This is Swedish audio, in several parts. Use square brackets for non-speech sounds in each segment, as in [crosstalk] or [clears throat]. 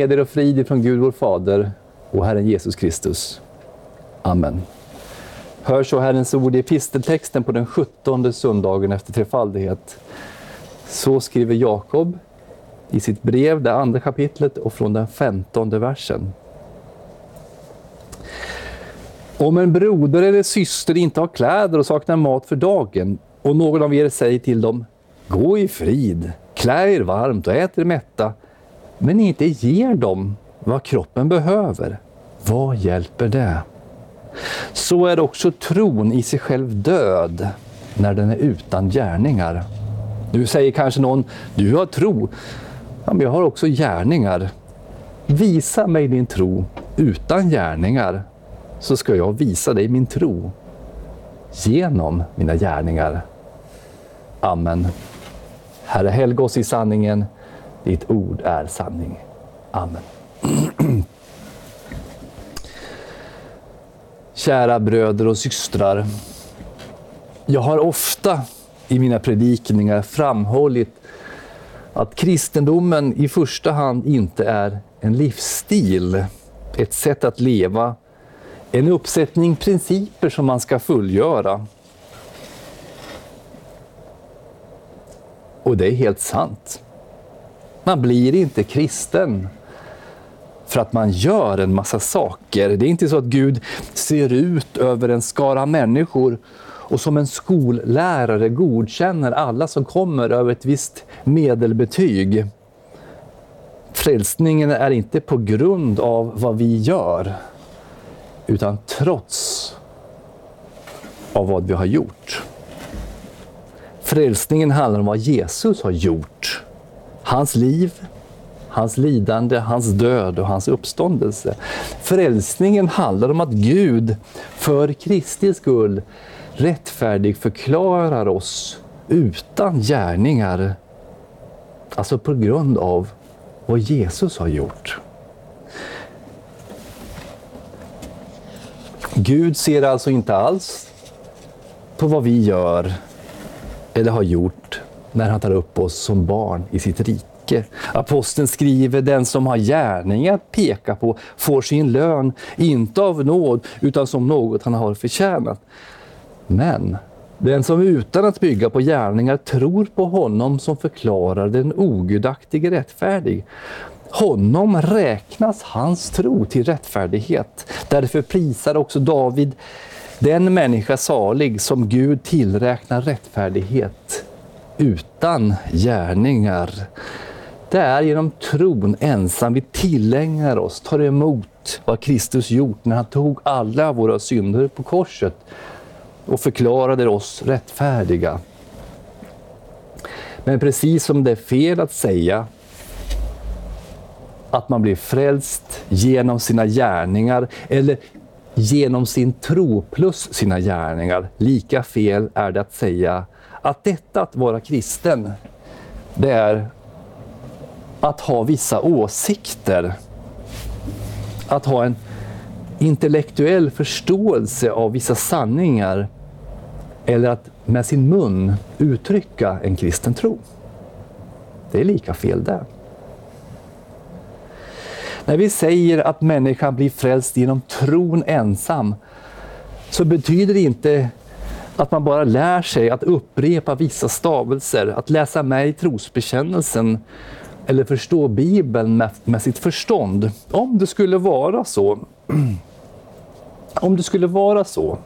Heder och frid från Gud vår Fader och Herren Jesus Kristus. Amen. Hör så Herrens ord i episteltexten på den sjuttonde söndagen efter trefaldighet. Så skriver Jakob i sitt brev, det andra kapitlet och från den femtonde versen. Om en broder eller syster inte har kläder och saknar mat för dagen och någon av er säger till dem Gå i frid, klä er varmt och ät er mätta, men inte ger dem vad kroppen behöver, vad hjälper det? Så är också tron i sig själv död när den är utan gärningar. Nu säger kanske någon, du har tro, ja, men jag har också gärningar. Visa mig din tro utan gärningar, så ska jag visa dig min tro genom mina gärningar. Amen. Herre, helg oss i sanningen. Ditt ord är sanning. Amen. Kära bröder och systrar. Jag har ofta i mina predikningar framhållit att kristendomen i första hand inte är en livsstil, ett sätt att leva, en uppsättning principer som man ska fullgöra. Och det är helt sant. Man blir inte kristen för att man gör en massa saker. Det är inte så att Gud ser ut över en skara människor och som en skollärare godkänner alla som kommer över ett visst medelbetyg. Frälsningen är inte på grund av vad vi gör, utan trots av vad vi har gjort. Frälsningen handlar om vad Jesus har gjort. Hans liv, hans lidande, hans död och hans uppståndelse. Frälsningen handlar om att Gud för Kristi skull rättfärdig förklarar oss utan gärningar. Alltså på grund av vad Jesus har gjort. Gud ser alltså inte alls på vad vi gör eller har gjort när han tar upp oss som barn i sitt rike. Aposteln skriver, den som har gärningar att peka på får sin lön, inte av nåd, utan som något han har förtjänat. Men den som utan att bygga på gärningar tror på honom som förklarar den ogudaktige rättfärdig, honom räknas hans tro till rättfärdighet. Därför prisar också David den människa salig som Gud tillräknar rättfärdighet utan gärningar. Det är genom tron ensam vi tillägnar oss, tar emot vad Kristus gjort när han tog alla våra synder på korset och förklarade oss rättfärdiga. Men precis som det är fel att säga att man blir frälst genom sina gärningar eller genom sin tro plus sina gärningar. Lika fel är det att säga att detta att vara kristen, det är att ha vissa åsikter. Att ha en intellektuell förståelse av vissa sanningar eller att med sin mun uttrycka en kristen tro. Det är lika fel det. När vi säger att människan blir frälst genom tron ensam, så betyder det inte att man bara lär sig att upprepa vissa stavelser, att läsa med i trosbekännelsen eller förstå Bibeln med, med sitt förstånd. Om det skulle vara så, [clears throat] om det skulle vara så,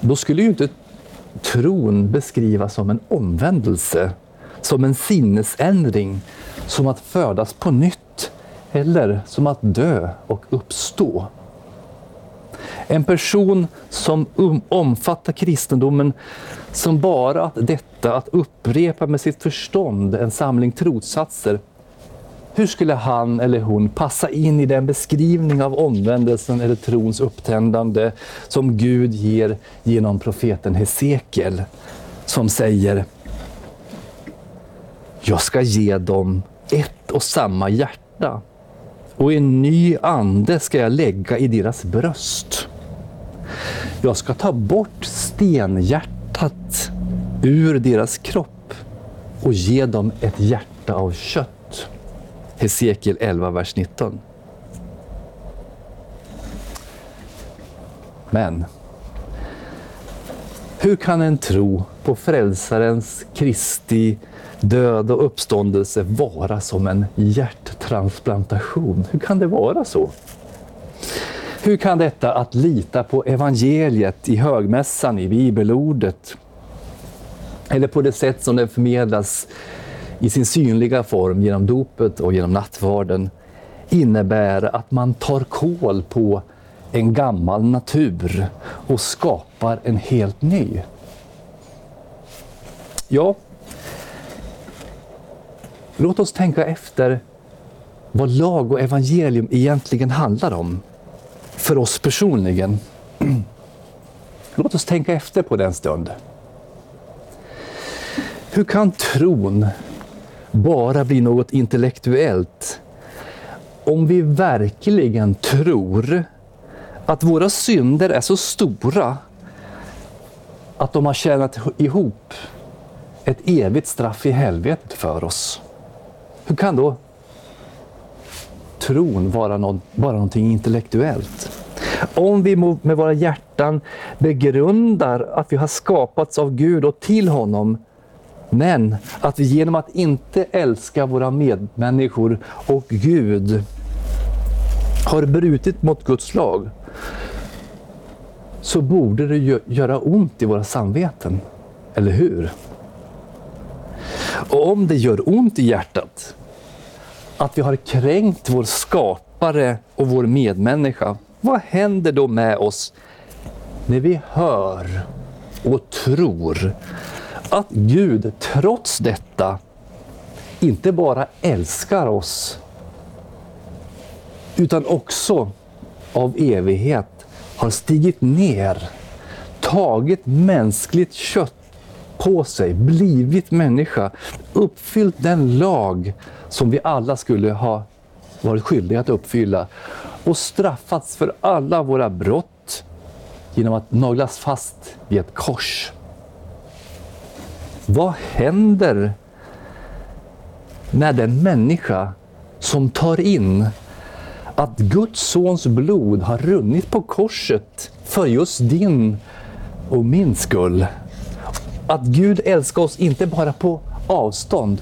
då skulle ju inte tron beskrivas som en omvändelse, som en sinnesändring, som att födas på nytt eller som att dö och uppstå. En person som um, omfattar kristendomen som bara att detta att upprepa med sitt förstånd en samling trossatser. Hur skulle han eller hon passa in i den beskrivning av omvändelsen eller trons upptändande som Gud ger genom profeten Hesekiel som säger Jag ska ge dem ett och samma hjärta och en ny ande ska jag lägga i deras bröst. Jag ska ta bort stenhjärtat ur deras kropp och ge dem ett hjärta av kött. Hesekiel 11, vers 19. Men hur kan en tro på Frälsarens Kristi död och uppståndelse vara som en hjärttransplantation? Hur kan det vara så? Hur kan detta att lita på evangeliet i högmässan, i bibelordet, eller på det sätt som det förmedlas i sin synliga form genom dopet och genom nattvarden, innebär att man tar kål på en gammal natur och skapar en helt ny. Ja, låt oss tänka efter vad lag och evangelium egentligen handlar om för oss personligen. [clears throat] Låt oss tänka efter på den stund. Hur kan tron bara bli något intellektuellt om vi verkligen tror att våra synder är så stora att de har tjänat ihop ett evigt straff i helvetet för oss. Hur kan då tron vara något, bara någonting intellektuellt? Om vi med våra hjärtan begrundar att vi har skapats av Gud och till honom, men att vi genom att inte älska våra medmänniskor och Gud har brutit mot Guds lag, så borde det göra ont i våra samveten. Eller hur? Och om det gör ont i hjärtat, att vi har kränkt vår skapare och vår medmänniska, vad händer då med oss när vi hör och tror att Gud trots detta inte bara älskar oss, utan också av evighet har stigit ner, tagit mänskligt kött på sig, blivit människa, uppfyllt den lag som vi alla skulle ha varit skyldiga att uppfylla och straffats för alla våra brott genom att naglas fast vid ett kors. Vad händer när den människa som tar in att Guds sons blod har runnit på korset för just din och min skull. Att Gud älskar oss inte bara på avstånd,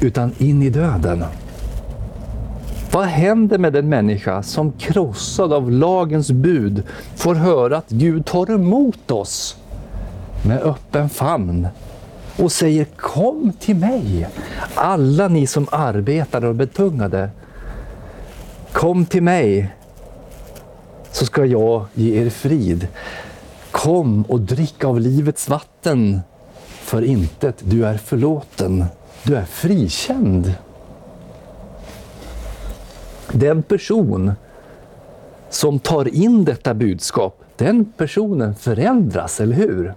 utan in i döden. Vad händer med den människa som krossad av lagens bud får höra att Gud tar emot oss med öppen famn och säger Kom till mig, alla ni som arbetar och betungade Kom till mig så ska jag ge er frid. Kom och drick av livets vatten. För intet, du är förlåten. Du är frikänd. Den person som tar in detta budskap, den personen förändras, eller hur?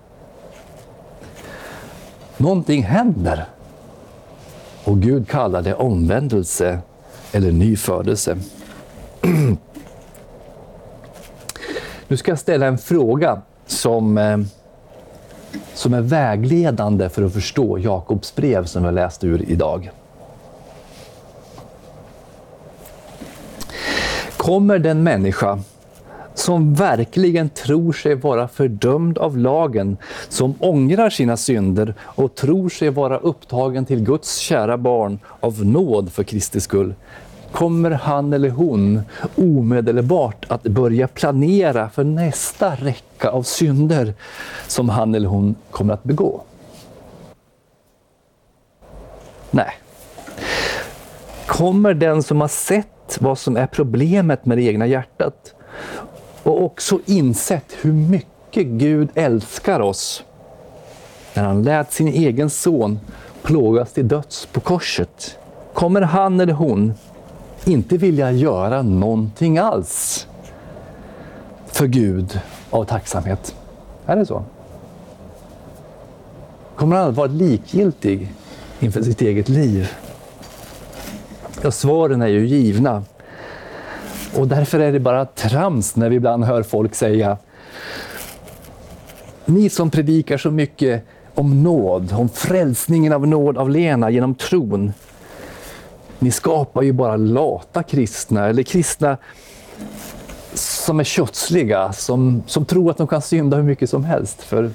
Någonting händer. Och Gud kallar det omvändelse eller ny födelse. [clears throat] Nu ska jag ställa en fråga som, eh, som är vägledande för att förstå Jakobs brev som vi läste ur idag. Kommer den människa som verkligen tror sig vara fördömd av lagen, som ångrar sina synder och tror sig vara upptagen till Guds kära barn av nåd för Kristi skull, kommer han eller hon omedelbart att börja planera för nästa räcka av synder som han eller hon kommer att begå? Nej. Kommer den som har sett vad som är problemet med det egna hjärtat och också insett hur mycket Gud älskar oss när han lät sin egen son plågas till döds på korset. Kommer han eller hon inte vilja göra någonting alls för Gud av tacksamhet. Är det så? Kommer han att vara likgiltig inför sitt eget liv? Ja, svaren är ju givna. Och därför är det bara trams när vi ibland hör folk säga Ni som predikar så mycket om nåd, om frälsningen av nåd av Lena genom tron ni skapar ju bara lata kristna, eller kristna som är kötsliga, som, som tror att de kan synda hur mycket som helst. För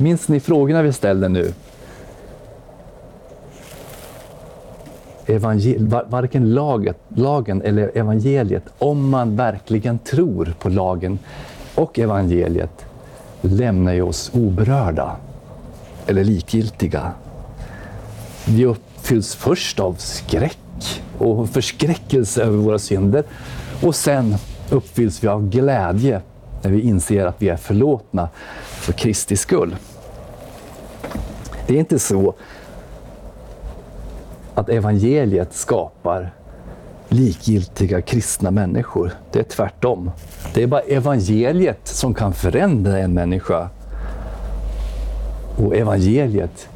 Minns ni frågorna vi ställde nu? Evangel varken laget, lagen eller evangeliet, om man verkligen tror på lagen och evangeliet, lämnar ju oss oberörda eller likgiltiga. Vi uppfylls först av skräck och förskräckelse över våra synder och sen uppfylls vi av glädje när vi inser att vi är förlåtna för Kristi skull. Det är inte så att evangeliet skapar likgiltiga kristna människor. Det är tvärtom. Det är bara evangeliet som kan förändra en människa. Och evangeliet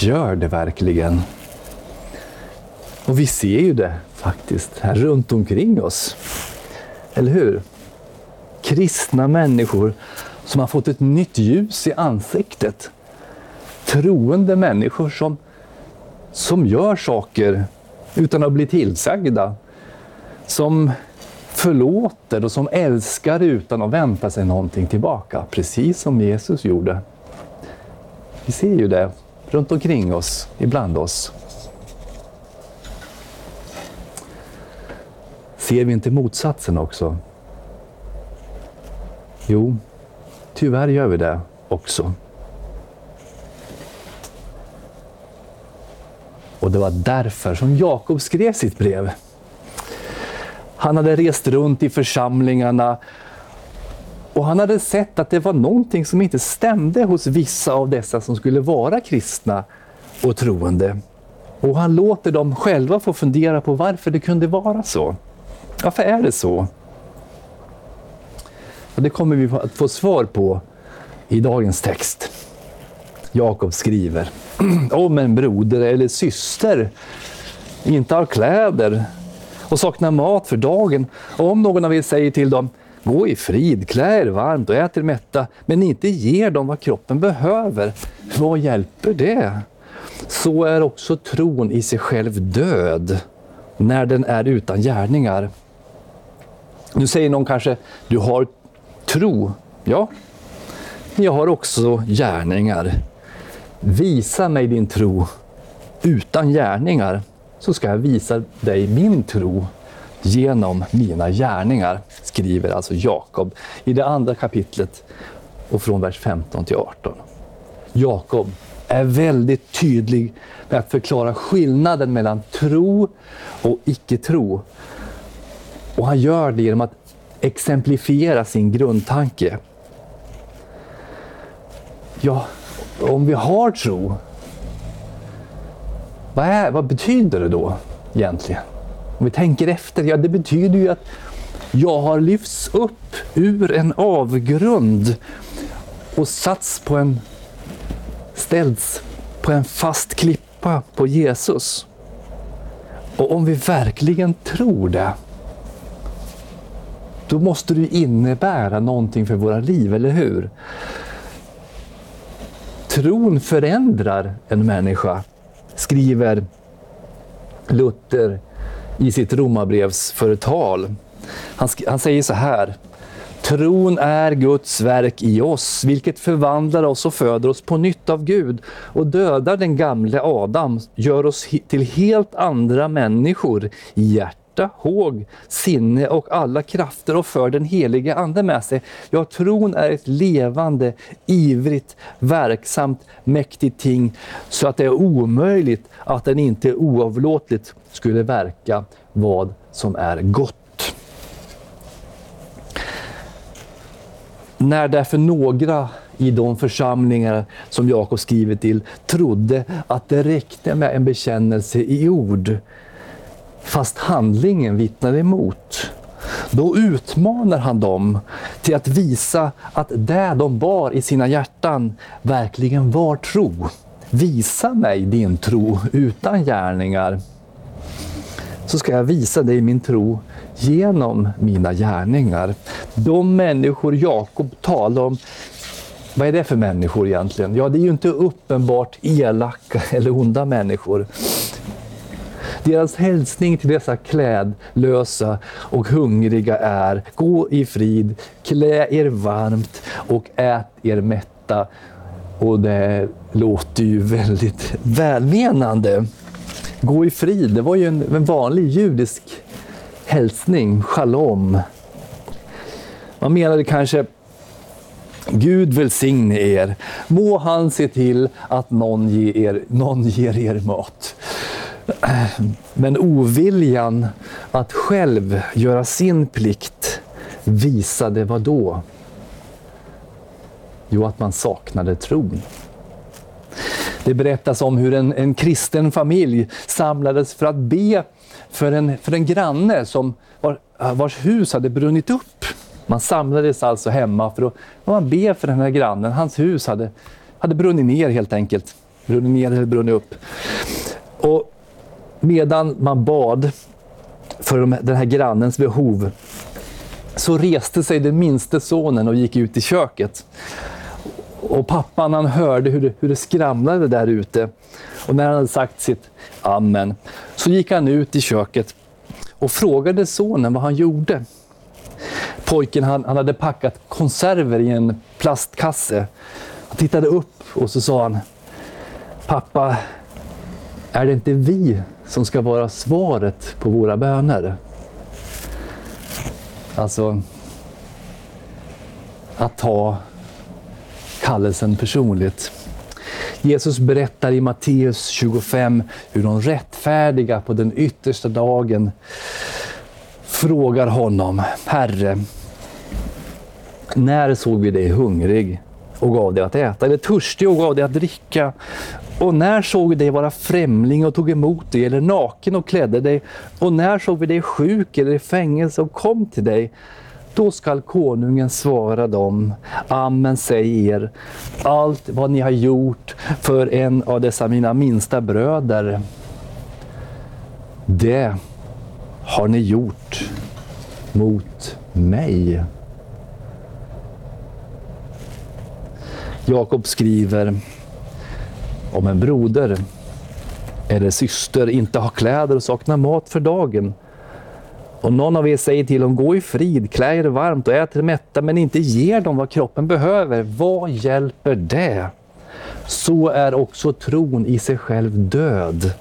gör det verkligen. Och vi ser ju det faktiskt här runt omkring oss. Eller hur? Kristna människor som har fått ett nytt ljus i ansiktet troende människor som, som gör saker utan att bli tillsagda. Som förlåter och som älskar utan att vänta sig någonting tillbaka. Precis som Jesus gjorde. Vi ser ju det runt omkring oss, ibland oss. Ser vi inte motsatsen också? Jo, tyvärr gör vi det också. Och det var därför som Jakob skrev sitt brev. Han hade rest runt i församlingarna och han hade sett att det var någonting som inte stämde hos vissa av dessa som skulle vara kristna och troende. Och han låter dem själva få fundera på varför det kunde vara så. Varför är det så? Och det kommer vi att få svar på i dagens text. Jakob skriver [clears throat] om en broder eller syster inte har kläder och saknar mat för dagen. Och om någon av er säger till dem, gå i frid, klä er varmt och ät er mätta, men inte ger dem vad kroppen behöver, vad hjälper det? Så är också tron i sig själv död, när den är utan gärningar. Nu säger någon kanske, du har tro. Ja, men jag har också gärningar. Visa mig din tro utan gärningar, så ska jag visa dig min tro genom mina gärningar, skriver alltså Jakob i det andra kapitlet och från vers 15 till 18. Jakob är väldigt tydlig med att förklara skillnaden mellan tro och icke-tro. Och han gör det genom att exemplifiera sin grundtanke. Ja, om vi har tro, vad, är, vad betyder det då egentligen? Om vi tänker efter, ja det betyder ju att jag har lyfts upp ur en avgrund och satts på en, ställts på en fast klippa på Jesus. Och om vi verkligen tror det, då måste det innebära någonting för våra liv, eller hur? Tron förändrar en människa, skriver Luther i sitt romarbrevsförtal. Han, han säger så här. Tron är Guds verk i oss, vilket förvandlar oss och föder oss på nytt av Gud och dödar den gamle Adam, gör oss till helt andra människor i hjärtat hjärta, håg, sinne och alla krafter och för den helige Ande med sig. Ja, tron är ett levande, ivrigt, verksamt, mäktigt ting så att det är omöjligt att den inte oavlåtligt skulle verka vad som är gott. När därför några i de församlingar som Jakob skriver till trodde att det räckte med en bekännelse i ord fast handlingen vittnar emot. Då utmanar han dem till att visa att det de bar i sina hjärtan verkligen var tro. Visa mig din tro utan gärningar, så ska jag visa dig min tro genom mina gärningar. De människor Jakob talar om, vad är det för människor egentligen? Ja, det är ju inte uppenbart elaka eller onda människor. Deras hälsning till dessa klädlösa och hungriga är Gå i frid, klä er varmt och ät er mätta. Och det låter ju väldigt välmenande. Gå i frid, det var ju en, en vanlig judisk hälsning, shalom. Man menade kanske Gud välsigne er. Må han se till att någon ger er, någon ger er mat. Men oviljan att själv göra sin plikt visade vad då? Jo, att man saknade tron. Det berättas om hur en, en kristen familj samlades för att be för en, för en granne som var, vars hus hade brunnit upp. Man samlades alltså hemma för att man be för den här grannen. Hans hus hade, hade brunnit ner helt enkelt. Brunnit ner eller brunnit upp. Och medan man bad för den här grannens behov så reste sig den minste sonen och gick ut i köket. Och pappan han hörde hur det, hur det skramlade där ute. Och när han hade sagt sitt amen så gick han ut i köket och frågade sonen vad han gjorde. Pojken han, han hade packat konserver i en plastkasse. Han tittade upp och så sa han Pappa, är det inte vi som ska vara svaret på våra böner? Alltså, att ta kallelsen personligt. Jesus berättar i Matteus 25 hur de rättfärdiga på den yttersta dagen frågar honom, Herre, när såg vi dig hungrig och gav dig att äta, eller törstig och gav dig att dricka? Och när såg vi dig vara främling och tog emot dig, eller naken och klädde dig? Och när såg vi dig sjuk eller i fängelse och kom till dig? Då skall konungen svara dem, Amen säger er, allt vad ni har gjort för en av dessa mina minsta bröder, det har ni gjort mot mig. Jakob skriver om en broder eller syster inte har kläder och saknar mat för dagen. Och någon av er säger till dem, gå i frid, klä er varmt och ät er mätta, men inte ger dem vad kroppen behöver. Vad hjälper det? Så är också tron i sig själv död,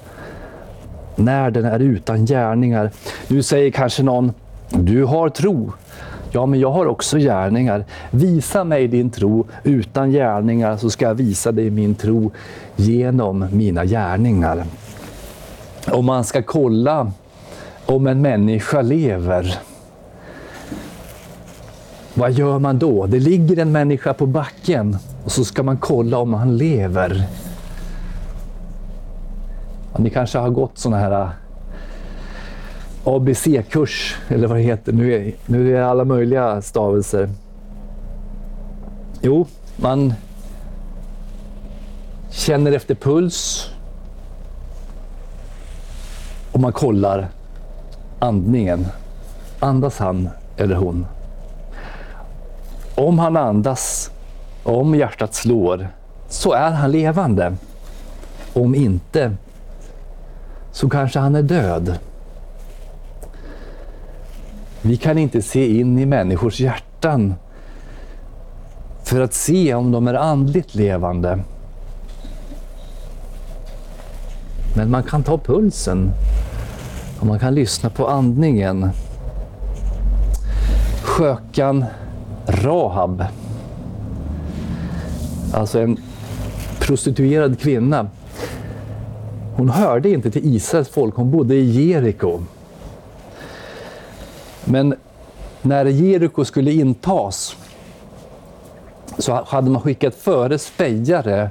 när den är utan gärningar. Nu säger kanske någon, du har tro. Ja, men jag har också gärningar. Visa mig din tro utan gärningar så ska jag visa dig min tro genom mina gärningar. Om man ska kolla om en människa lever, vad gör man då? Det ligger en människa på backen och så ska man kolla om han lever. Ni kanske har gått sådana här ABC-kurs, eller vad det heter. Nu är, nu är det alla möjliga stavelser. Jo, man känner efter puls och man kollar andningen. Andas han eller hon? Om han andas, om hjärtat slår, så är han levande. Om inte, så kanske han är död. Vi kan inte se in i människors hjärtan för att se om de är andligt levande. Men man kan ta pulsen och man kan lyssna på andningen. Skökan Rahab, alltså en prostituerad kvinna. Hon hörde inte till Israels folk, hon bodde i Jeriko. Men när Jeriko skulle intas så hade man skickat före spejare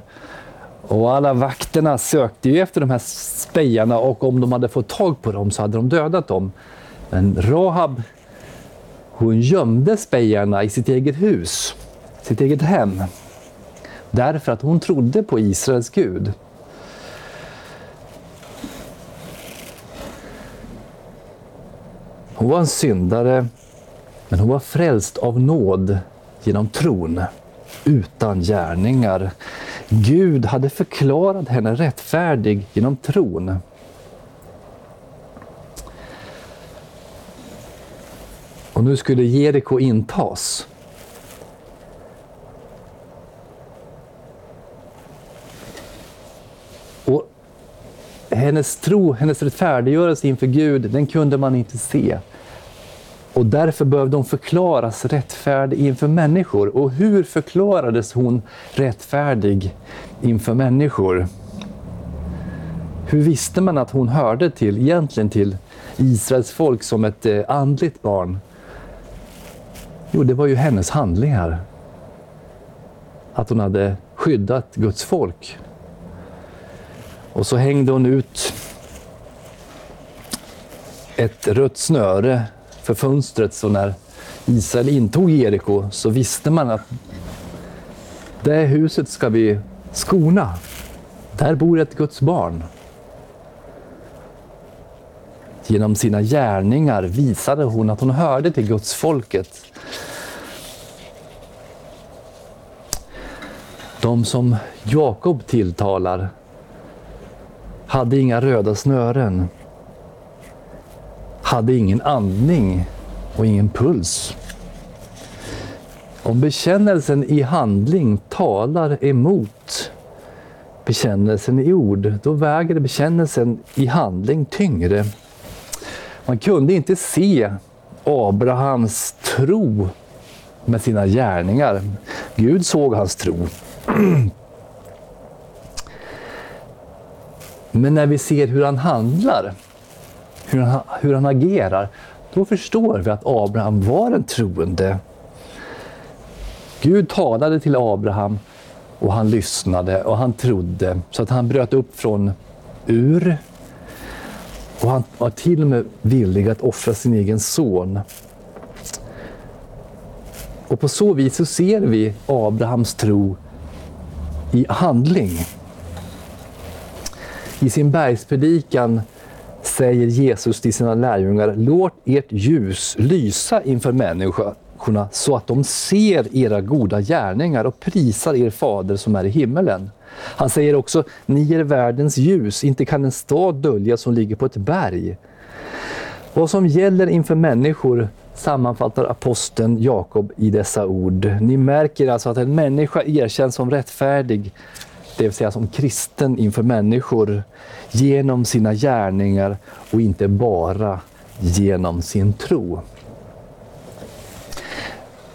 och alla vakterna sökte ju efter de här spejarna och om de hade fått tag på dem så hade de dödat dem. Men Rahab, hon gömde spejarna i sitt eget hus, sitt eget hem. Därför att hon trodde på Israels Gud. Hon var en syndare, men hon var frälst av nåd genom tron, utan gärningar. Gud hade förklarat henne rättfärdig genom tron. Och nu skulle Jeriko intas. Hennes tro, hennes rättfärdiggörelse inför Gud, den kunde man inte se. Och därför behövde hon förklaras rättfärdig inför människor. Och hur förklarades hon rättfärdig inför människor? Hur visste man att hon hörde till, egentligen till Israels folk som ett eh, andligt barn? Jo, det var ju hennes handlingar. Att hon hade skyddat Guds folk. Och så hängde hon ut ett rött snöre för fönstret. Så när Israel intog Jeriko så visste man att det huset ska vi skona. Där bor ett Guds barn. Genom sina gärningar visade hon att hon hörde till Guds folket. De som Jakob tilltalar hade inga röda snören, hade ingen andning och ingen puls. Om bekännelsen i handling talar emot bekännelsen i ord, då väger bekännelsen i handling tyngre. Man kunde inte se Abrahams tro med sina gärningar. Gud såg hans tro. [clears throat] Men när vi ser hur han handlar, hur han, hur han agerar, då förstår vi att Abraham var en troende. Gud talade till Abraham och han lyssnade och han trodde så att han bröt upp från Ur. Och han var till och med villig att offra sin egen son. Och på så vis så ser vi Abrahams tro i handling. I sin bergspredikan säger Jesus till sina lärjungar, låt ert ljus lysa inför människorna så att de ser era goda gärningar och prisar er fader som är i himmelen. Han säger också, ni är världens ljus, inte kan en stad dölja som ligger på ett berg. Vad som gäller inför människor sammanfattar aposteln Jakob i dessa ord. Ni märker alltså att en människa erkänns som rättfärdig det vill säga som kristen inför människor genom sina gärningar och inte bara genom sin tro.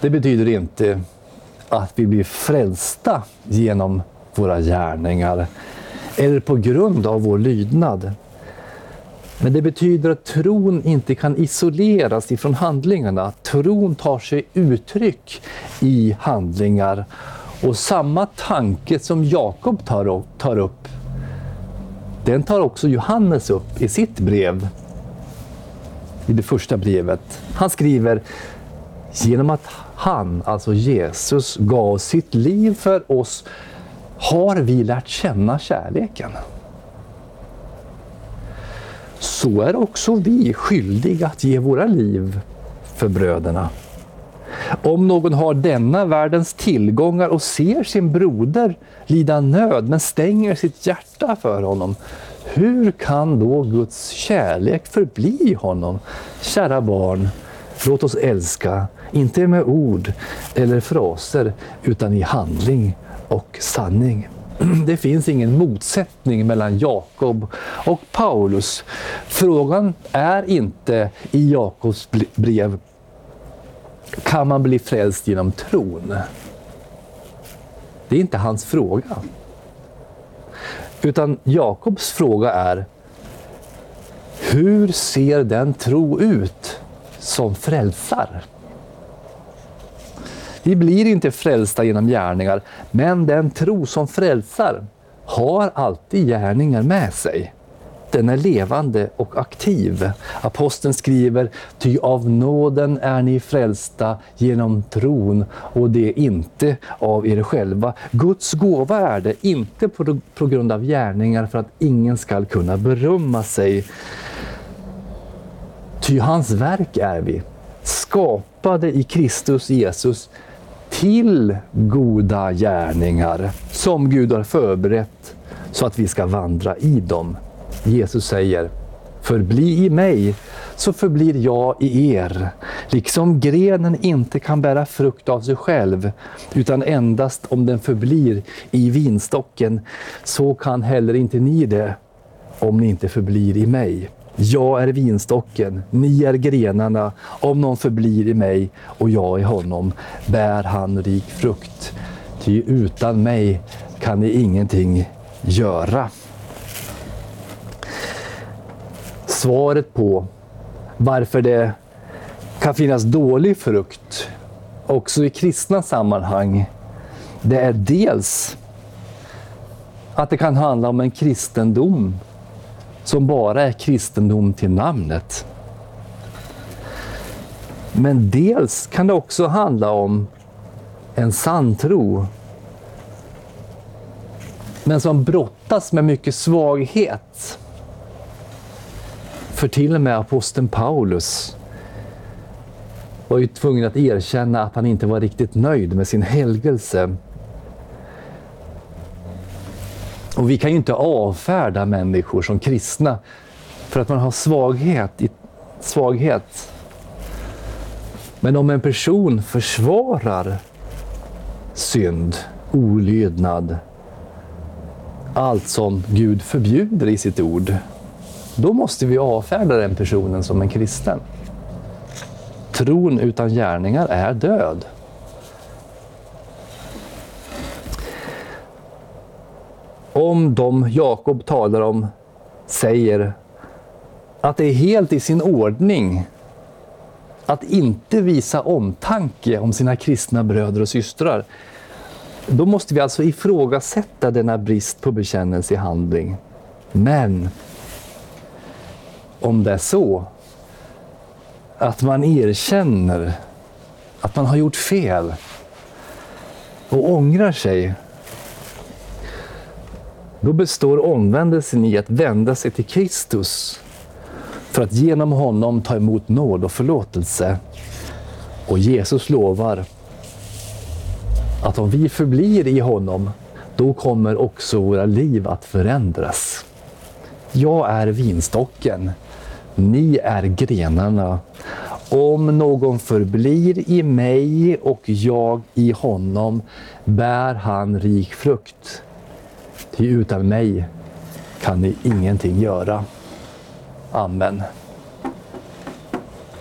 Det betyder inte att vi blir frälsta genom våra gärningar eller på grund av vår lydnad. Men det betyder att tron inte kan isoleras ifrån handlingarna. Tron tar sig uttryck i handlingar och samma tanke som Jakob tar, tar upp, den tar också Johannes upp i sitt brev, i det första brevet. Han skriver, genom att han, alltså Jesus, gav sitt liv för oss har vi lärt känna kärleken. Så är också vi skyldiga att ge våra liv för bröderna. Om någon har denna världens tillgångar och ser sin broder lida nöd men stänger sitt hjärta för honom, hur kan då Guds kärlek förbli honom? Kära barn, låt oss älska, inte med ord eller fraser, utan i handling och sanning. [clears throat] Det finns ingen motsättning mellan Jakob och Paulus. Frågan är inte i Jakobs brev kan man bli frälst genom tron? Det är inte hans fråga. Utan Jakobs fråga är, hur ser den tro ut som frälsar? Vi blir inte frälsta genom gärningar, men den tro som frälsar har alltid gärningar med sig den är levande och aktiv. Aposteln skriver, ty av nåden är ni frälsta genom tron och det är inte av er själva. Guds gåva är det, inte på, på grund av gärningar för att ingen skall kunna berömma sig. Ty hans verk är vi, skapade i Kristus Jesus till goda gärningar som Gud har förberett så att vi ska vandra i dem. Jesus säger, förbli i mig så förblir jag i er. Liksom grenen inte kan bära frukt av sig själv, utan endast om den förblir i vinstocken, så kan heller inte ni det, om ni inte förblir i mig. Jag är vinstocken, ni är grenarna. Om någon förblir i mig och jag i honom bär han rik frukt. Ty utan mig kan ni ingenting göra. Svaret på varför det kan finnas dålig frukt också i kristna sammanhang, det är dels att det kan handla om en kristendom som bara är kristendom till namnet. Men dels kan det också handla om en sann tro men som brottas med mycket svaghet. För till och med aposteln Paulus var ju tvungen att erkänna att han inte var riktigt nöjd med sin helgelse. Och vi kan ju inte avfärda människor som kristna för att man har svaghet. I, svaghet. Men om en person försvarar synd, olydnad, allt som Gud förbjuder i sitt ord, då måste vi avfärda den personen som en kristen. Tron utan gärningar är död. Om de Jakob talar om säger att det är helt i sin ordning att inte visa omtanke om sina kristna bröder och systrar, då måste vi alltså ifrågasätta denna brist på bekännelse i handling. Men om det är så att man erkänner att man har gjort fel och ångrar sig, då består omvändelsen i att vända sig till Kristus för att genom honom ta emot nåd och förlåtelse. Och Jesus lovar att om vi förblir i honom, då kommer också våra liv att förändras. Jag är vinstocken, ni är grenarna. Om någon förblir i mig och jag i honom bär han rik frukt. Ty utan mig kan ni ingenting göra. Amen.